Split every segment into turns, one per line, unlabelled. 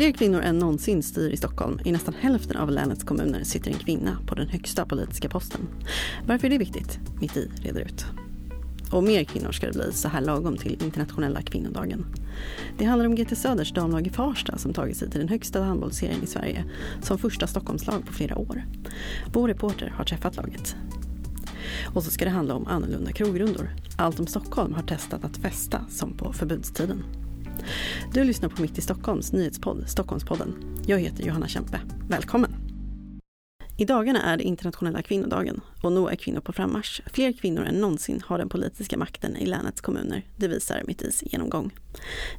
fler kvinnor än någonsin styr i Stockholm. I nästan hälften av länets kommuner sitter en kvinna på den högsta politiska posten. Varför är det viktigt? Mitt i reder ut. Och mer kvinnor ska det bli så här lagom till internationella kvinnodagen. Det handlar om GT Söders damlag i Farsta som tagit sig till den högsta handbollsserien i Sverige som första Stockholmslag på flera år. Vår reporter har träffat laget. Och så ska det handla om annorlunda krogrundor. Allt om Stockholm har testat att festa som på förbudstiden. Du lyssnar på Mitt i Stockholms nyhetspodd Stockholmspodden. Jag heter Johanna Kempe. Välkommen! I dagarna är det internationella kvinnodagen och nu är kvinnor på frammarsch. Fler kvinnor än någonsin har den politiska makten i länets kommuner. Det visar Mitt Is genomgång.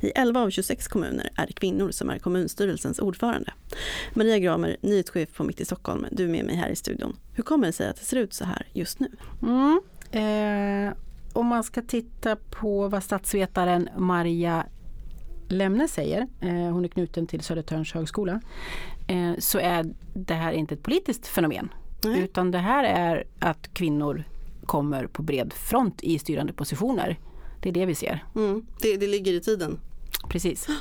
I 11 av 26 kommuner är det kvinnor som är kommunstyrelsens ordförande. Maria Gramer, nyhetschef på Mitt i Stockholm, du är med mig här i studion. Hur kommer det sig att det ser ut så här just nu?
Mm, eh, om man ska titta på vad statsvetaren Maria Lemne säger, eh, hon är knuten till Södertörns högskola, eh, så är det här inte ett politiskt fenomen. Nej. Utan det här är att kvinnor kommer på bred front i styrande positioner. Det är det vi ser.
Mm, det, det ligger i tiden.
Precis.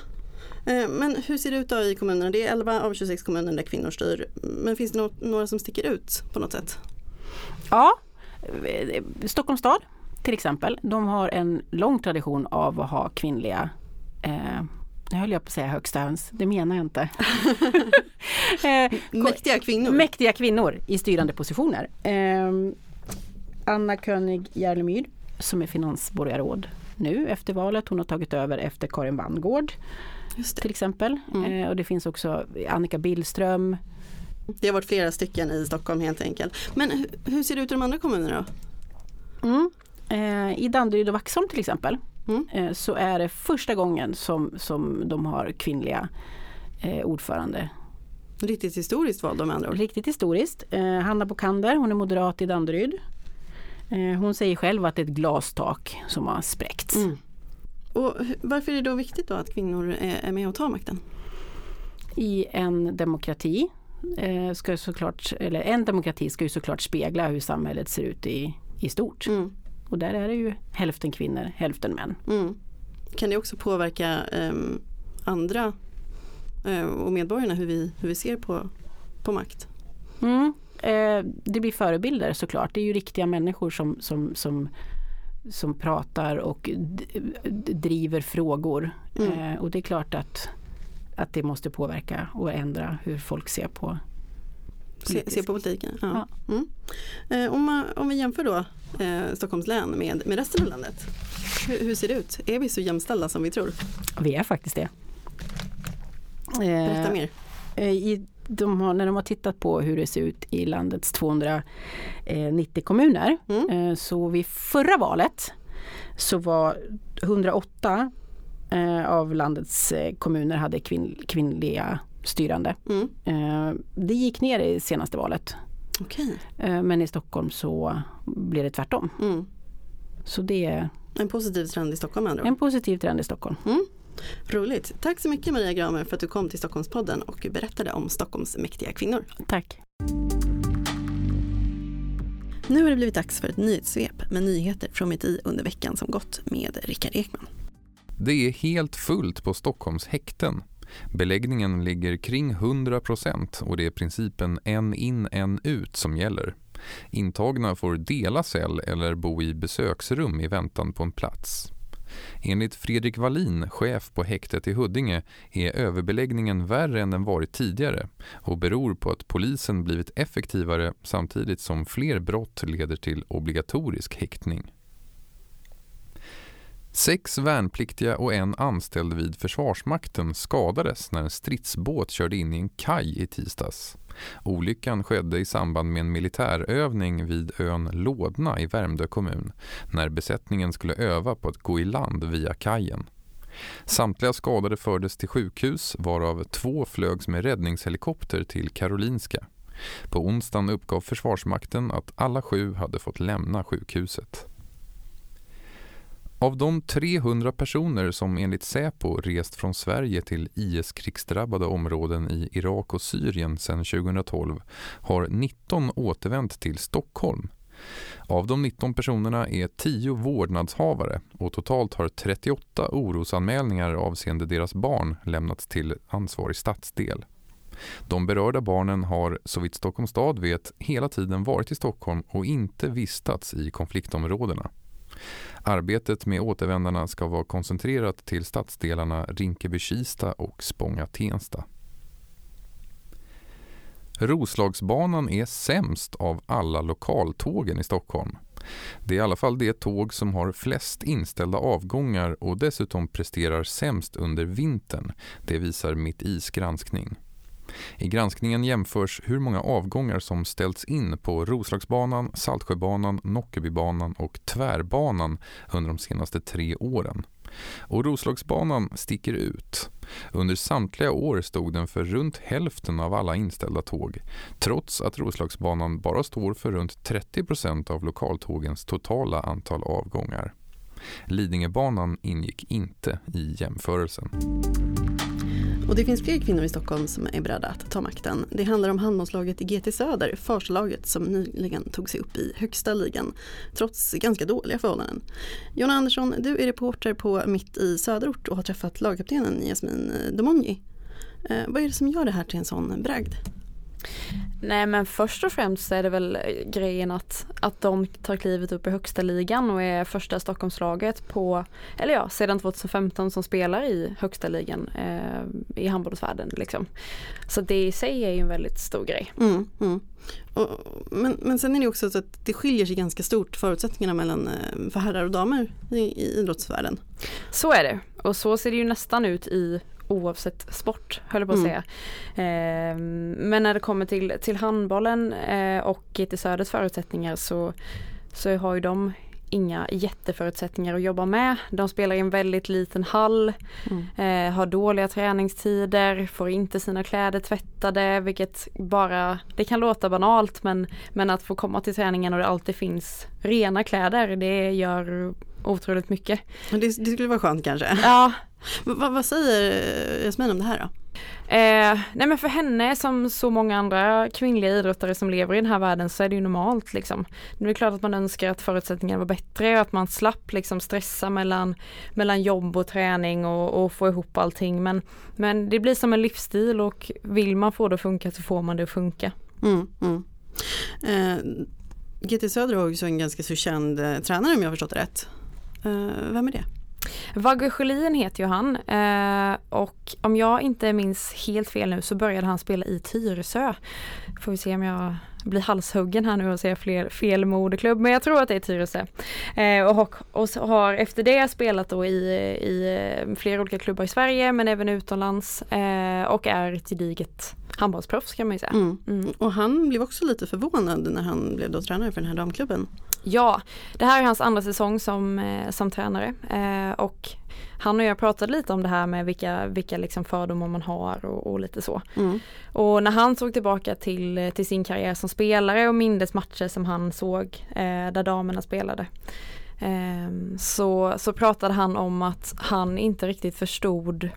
Eh, men hur ser det ut i kommunerna? Det är 11 av 26 kommuner där kvinnor styr. Men finns det något, några som sticker ut på något sätt?
Ja, Stockholms stad till exempel. De har en lång tradition av att ha kvinnliga eh, nu höll jag på att säga högsta höns, det menar jag inte.
eh, mäktiga kvinnor.
Mäktiga kvinnor i styrande positioner. Eh, Anna König Järlemyr som är finansborgarråd nu efter valet. Hon har tagit över efter Karin Vangård till exempel. Mm. Eh, och det finns också Annika Billström.
Det har varit flera stycken i Stockholm helt enkelt. Men hur ser det ut i de andra kommunerna då?
Mm. Eh, I Danderyd och Vaxholm till exempel mm. eh, så är det första gången som, som de har kvinnliga eh, ordförande.
Riktigt historiskt val de andra ord.
Riktigt historiskt. Eh, Hanna Bokander, hon är moderat i Danderyd. Eh, hon säger själv att det är ett glastak som har spräckts. Mm.
Och varför är det då viktigt då att kvinnor är, med och tar makten?
I en demokrati eh, ska såklart, eller en demokrati ska ju såklart spegla hur samhället ser ut i, i stort. Mm. Och där är det ju hälften kvinnor, hälften män. Mm.
Kan det också påverka eh, andra eh, och medborgarna hur vi, hur vi ser på, på makt?
Mm. Eh, det blir förebilder såklart. Det är ju riktiga människor som, som, som, som pratar och driver frågor. Mm. Eh, och det är klart att, att det måste påverka och ändra hur folk ser på
Se, se, på politiken. Ja. ja. Mm. Eh, om, man, om vi jämför då eh, Stockholms län med, med resten av landet. Hur, hur, ser det ut? Är vi så jämställda som vi tror?
Vi är faktiskt det.
Berätta mer.
Eh, I, de har, när de har tittat på hur det ser ut i landets 290 kommuner mm. Eh, så vid förra valet så var 108 eh, av landets kommuner hade kvinn, kvinnliga styrande. Mm. Det gick ner i senaste valet.
Okay.
Men i Stockholm så blir det tvärtom. Mm. Så det är
en positiv trend i Stockholm ändå.
En positiv trend i Stockholm. Mm.
Roligt. Tack så mycket Maria Gramer för att du kom till Stockholmspodden och berättade om Stockholms mäktiga kvinnor.
Tack.
Nu har det blivit dags för ett nyhetssvep med nyheter från mitt i under veckan som gått med Rickard Ekman.
Det är helt fullt på Stockholms häkten. Beläggningen ligger kring 100 och det är principen en in, en ut som gäller. Intagna får dela cell eller bo i besöksrum i väntan på en plats. Enligt Fredrik Wallin, chef på häktet i Huddinge, är överbeläggningen värre än den varit tidigare och beror på att polisen blivit effektivare samtidigt som fler brott leder till obligatorisk häktning. Sex värnpliktiga och en anställd vid Försvarsmakten skadades när en stridsbåt körde in i en kaj i tisdags. Olyckan skedde i samband med en militärövning vid ön Lådna i Värmdö kommun när besättningen skulle öva på att gå i land via kajen. Samtliga skadade fördes till sjukhus varav två flögs med räddningshelikopter till Karolinska. På onsdagen uppgav Försvarsmakten att alla sju hade fått lämna sjukhuset. Av de 300 personer som enligt Säpo rest från Sverige till IS-krigsdrabbade områden i Irak och Syrien sedan 2012 har 19 återvänt till Stockholm. Av de 19 personerna är 10 vårdnadshavare och totalt har 38 orosanmälningar avseende deras barn lämnats till ansvarig stadsdel. De berörda barnen har, så vitt Stockholms stad vet, hela tiden varit i Stockholm och inte vistats i konfliktområdena. Arbetet med återvändarna ska vara koncentrerat till stadsdelarna Rinkeby-Kista och Spånga-Tensta. Roslagsbanan är sämst av alla lokaltågen i Stockholm. Det är i alla fall det tåg som har flest inställda avgångar och dessutom presterar sämst under vintern. Det visar Mitt Is granskning. I granskningen jämförs hur många avgångar som ställts in på Roslagsbanan, Saltsjöbanan, Nockebybanan och Tvärbanan under de senaste tre åren. Och Roslagsbanan sticker ut. Under samtliga år stod den för runt hälften av alla inställda tåg trots att Roslagsbanan bara står för runt 30 procent av lokaltågens totala antal avgångar. Lidingöbanan ingick inte i jämförelsen.
Och det finns fler kvinnor i Stockholm som är beredda att ta makten. Det handlar om handbollslaget i GT Söder, förslaget som nyligen tog sig upp i högsta ligan trots ganska dåliga förhållanden. Jonna Andersson, du är reporter på Mitt i Söderort och har träffat lagkaptenen Jasmin Domonji. Eh, vad är det som gör det här till en sån bragd?
Nej men först och främst är det väl grejen att, att de tar klivet upp i högsta ligan och är första Stockholmslaget på, eller ja, sedan 2015 som spelar i högsta ligan eh, i handbollsvärlden. Liksom. Så det i sig är ju en väldigt stor grej.
Mm, mm. Och, men, men sen är det också så att det skiljer sig ganska stort förutsättningarna mellan eh, för herrar och damer i, i idrottsvärlden.
Så är det och så ser det ju nästan ut i oavsett sport, höll jag på att mm. säga. Eh, men när det kommer till, till handbollen eh, och GT Söders förutsättningar så, så har ju de inga jätteförutsättningar att jobba med. De spelar i en väldigt liten hall, mm. eh, har dåliga träningstider, får inte sina kläder tvättade vilket bara, det kan låta banalt men, men att få komma till träningen och det alltid finns rena kläder det gör otroligt mycket.
Det, det skulle vara skönt kanske?
Ja,
vad, vad säger Jasmin om det här då?
Eh, nej men för henne som så många andra kvinnliga idrottare som lever i den här världen så är det ju normalt liksom. Det är klart att man önskar att förutsättningarna var bättre och att man slapp liksom stressa mellan, mellan jobb och träning och, och få ihop allting men, men det blir som en livsstil och vill man få det att funka så får man det att funka.
Mm, mm. Eh, GT Söder har också en ganska så känd eh, tränare om jag har förstått det rätt. Eh, vem är det?
Vagge Sjölin heter ju han eh, och om jag inte minns helt fel nu så började han spela i Tyresö. Får vi se om jag blir halshuggen här nu och säger fler, fel moderklubb men jag tror att det är Tyresö. Eh, och, och har efter det spelat då i, i eh, flera olika klubbar i Sverige men även utomlands eh, och är ett gediget handbollsproffs kan man ju säga. Mm.
Mm. Och han blev också lite förvånad när han blev då tränare för den här damklubben.
Ja, det här är hans andra säsong som, eh, som tränare eh, och han och jag pratade lite om det här med vilka, vilka liksom fördomar man har och, och lite så. Mm. Och när han såg tillbaka till, till sin karriär som spelare och mindes matcher som han såg eh, där damerna spelade eh, så, så pratade han om att han inte riktigt förstod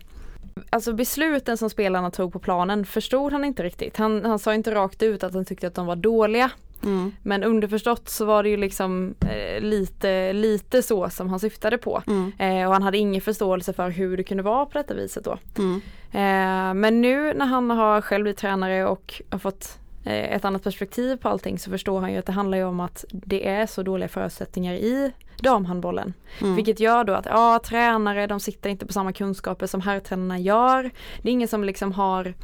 Alltså besluten som spelarna tog på planen förstod han inte riktigt. Han, han sa inte rakt ut att han tyckte att de var dåliga Mm. Men underförstått så var det ju liksom eh, lite, lite så som han syftade på. Mm. Eh, och han hade ingen förståelse för hur det kunde vara på detta viset då. Mm. Eh, men nu när han har själv blivit tränare och har fått ett annat perspektiv på allting så förstår han ju att det handlar ju om att det är så dåliga förutsättningar i damhandbollen. Mm. Vilket gör då att ja, tränare de sitter inte på samma kunskaper som herrtränarna gör. Det är ingen som liksom har,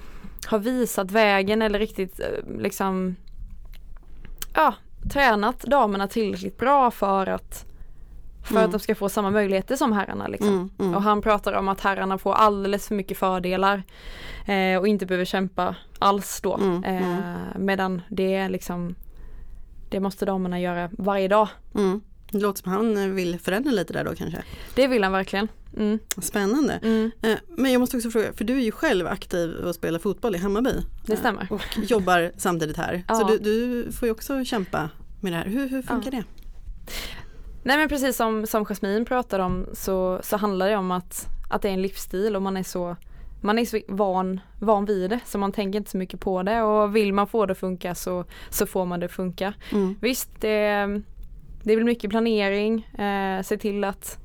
har visat vägen eller riktigt eh, liksom ja, tränat damerna tillräckligt bra för att för mm. att de ska få samma möjligheter som herrarna. Liksom. Mm, mm. Och han pratar om att herrarna får alldeles för mycket fördelar eh, och inte behöver kämpa alls då. Mm, mm. eh, medan det är liksom det måste damerna göra varje dag.
Det låter som han vill förändra lite där då kanske?
Det vill han verkligen.
Mm. Spännande. Mm. Eh, men jag måste också fråga, för du är ju själv aktiv och spelar fotboll i Hammarby.
Det stämmer.
Och jobbar samtidigt här. Ja. Så du, du, får ju också kämpa med det här. Hur, hur funkar ja. det?
Nej men precis som, som Jasmine pratar om så, så handlar det om att, att det är en livsstil och man är så man är så van, van vid det så man tänker inte så mycket på det och vill man få det att funka så, så får man det att funka.
Mm.
Visst, det, det blir mycket planering, eh, se till att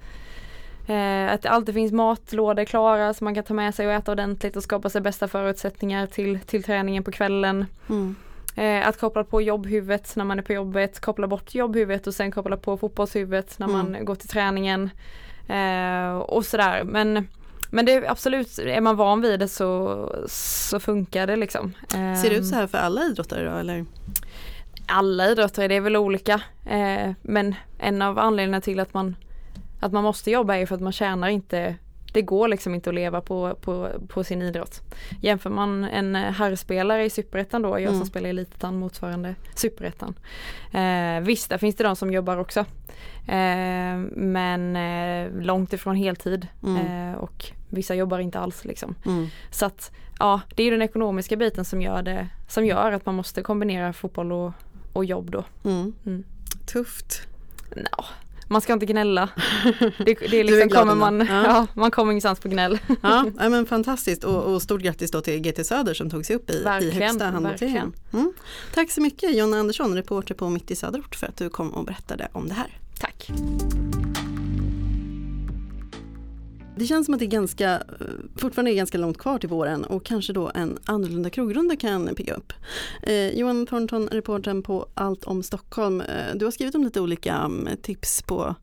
eh, att det alltid finns matlådor klara så man kan ta med sig och äta ordentligt och skapa sig bästa förutsättningar till, till träningen på kvällen.
Mm.
Eh, att koppla på jobbhuvudet när man är på jobbet, koppla bort jobbhuvudet och sen koppla på fotbollshuvudet när man
Mm.
går till träningen. Eh, och sådär men men det är absolut, är man van vid det så, så funkar det liksom.
Ser det ut
Eh,
så här för alla idrottare då eller?
alla idrottare, det är väl olika. Eh, men en av anledningarna till att man, att man måste jobba är för att man tjänar inte det går liksom inte att leva på, på, på sin idrott. Jämför man en herrspelare i superettan då, jag
Mm.
som spelar i elitettan motsvarande superettan. Eh, visst, där finns det de som jobbar också. Eh, men eh, långt ifrån heltid
Mm.
eh, och vissa jobbar inte alls liksom.
Mm.
Så att ja, det är den ekonomiska biten som gör det, som gör att man måste kombinera fotboll och, och jobb då.
Mm.
Mm.
Tufft.
Nå, man ska inte gnälla. Det, det är
är
liksom
glad
kommer man,
Ja.
ja. man kommer ingenstans på gnäll.
Ja, ja, men fantastiskt och, och stort grattis då till GT Söder som tog sig upp i, i högsta handbollsserien. Mm. Tack så mycket Jonna Andersson, reporter på Mitt i Söderort för att du kom och berättade om det här.
Tack.
Det känns som att det är ganska, eh, fortfarande är ganska långt kvar till våren och kanske då en annorlunda krogrunda kan pigga upp. Eh, Johan Thornton, reportern på Allt om Stockholm. Eh, du har skrivit om lite olika mm, tips på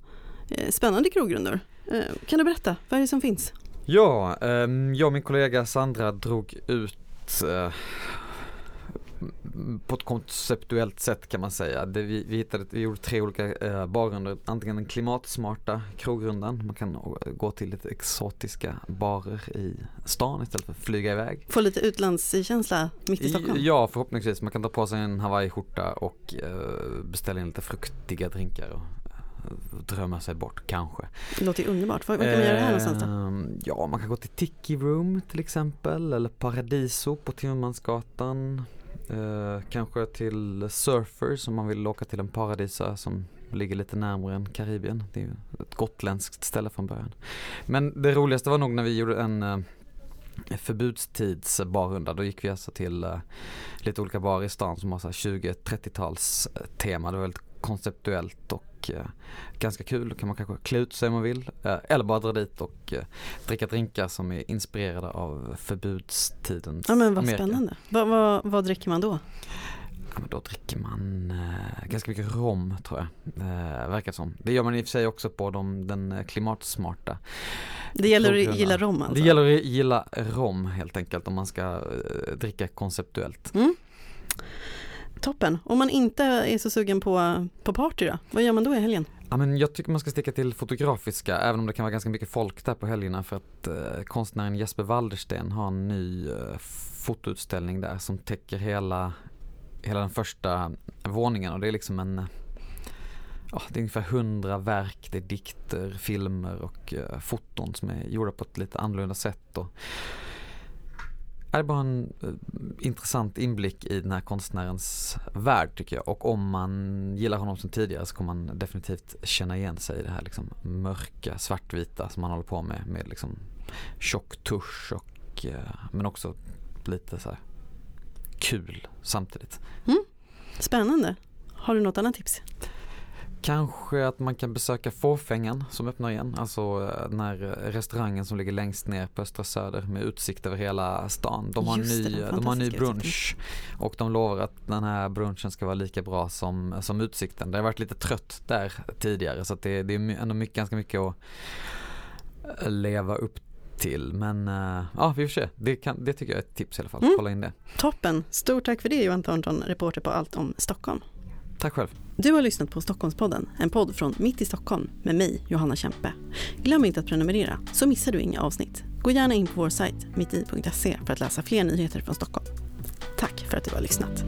eh, spännande krogrundor. Eh, kan du berätta, vad är det som finns?
Ja, ehm, jag och min kollega Sandra drog ut eh, på ett konceptuellt sätt kan man säga. Det vi, vi, hittade, vi gjorde tre olika eh, barrundor. Antingen den klimatsmarta krogrundan, man kan gå till lite exotiska barer i stan istället för att flyga iväg.
Få lite utlandskänsla mitt i Stockholm.
Ja, förhoppningsvis. Man kan ta på sig en hawaiiskjorta och eh, beställa in lite fruktiga drinkar och eh, drömma sig bort kanske.
Det låter ju underbart. Var kan man göra det här någonstans då?
Ehm, Ja, man kan gå till Tiki Room till exempel eller Paradiso på Timmermansgatan. Eh, kanske till Surfers om man vill åka till en paradisö som ligger lite närmare än Karibien. Det är ju ett gotländskt ställe från början. Men det roligaste var nog när vi gjorde en eh, förbudstidsbarrunda. Då gick vi alltså till eh, lite olika barer i stan som har 20-30-tals tema. Det var väldigt konceptuellt och eh, ganska kul. Då kan man kanske klä ut sig om man vill. Eh, eller bara dra dit och eh, dricka drinkar som är inspirerade av förbudstidens
Ja men vad
Amerika.
spännande. Vad, vad, vad dricker man då?
Ja, men då dricker man ganska mycket rom tror jag. Verkar som. Det gör man i och för sig också på de, den klimatsmarta.
Det gäller att gilla rom alltså?
Det gäller att gilla rom helt enkelt om man ska dricka konceptuellt.
Toppen. Om man inte är så sugen på, på party då? Vad gör man då i helgen?
Ja, men jag tycker man ska sticka till fotografiska även om det kan vara ganska mycket folk där på helgerna för att eh, konstnären Jesper Waldersten har en ny eh, fotoutställning där som täcker hela, hela den första våningen och det är liksom en Ja, det är ungefär hundra verk, det är dikter, filmer och eh, foton som är gjorda på ett lite annorlunda sätt. Och, det är bara en eh, intressant inblick i den här konstnärens värld tycker jag. Och om man gillar honom som tidigare så kommer man definitivt känna igen sig i det här liksom mörka, svartvita som han håller på med. Med liksom tjock tusch och, eh, men också lite så här kul samtidigt. Mm.
Spännande. Har du något annat tips?
Kanske att man kan besöka Fåfängan som öppnar igen. Alltså eh, den här restaurangen som ligger längst ner på Östra Söder med utsikt över hela stan. De har,
Just det,
ny,
den
de har ny brunch och de lovar att den här brunchen ska vara lika bra som, som utsikten. Det har varit lite trött där tidigare så det, det är ändå mycket, ganska mycket att eh, leva upp till. Men eh, ja, vi får se. Det, kan, det tycker jag är ett tips i alla fall.
Mm.
Kolla in det.
Toppen. Stort tack för det Johan Thornton, reporter på Allt om Stockholm.
Tack själv.
Du har lyssnat på Stockholmspodden, en podd från Mitt i Stockholm med mig, Johanna Kempe. Glöm inte att prenumerera så missar du inga avsnitt. Gå gärna in på vår sajt mitti.se för att läsa fler nyheter från Stockholm. Tack för att du har lyssnat.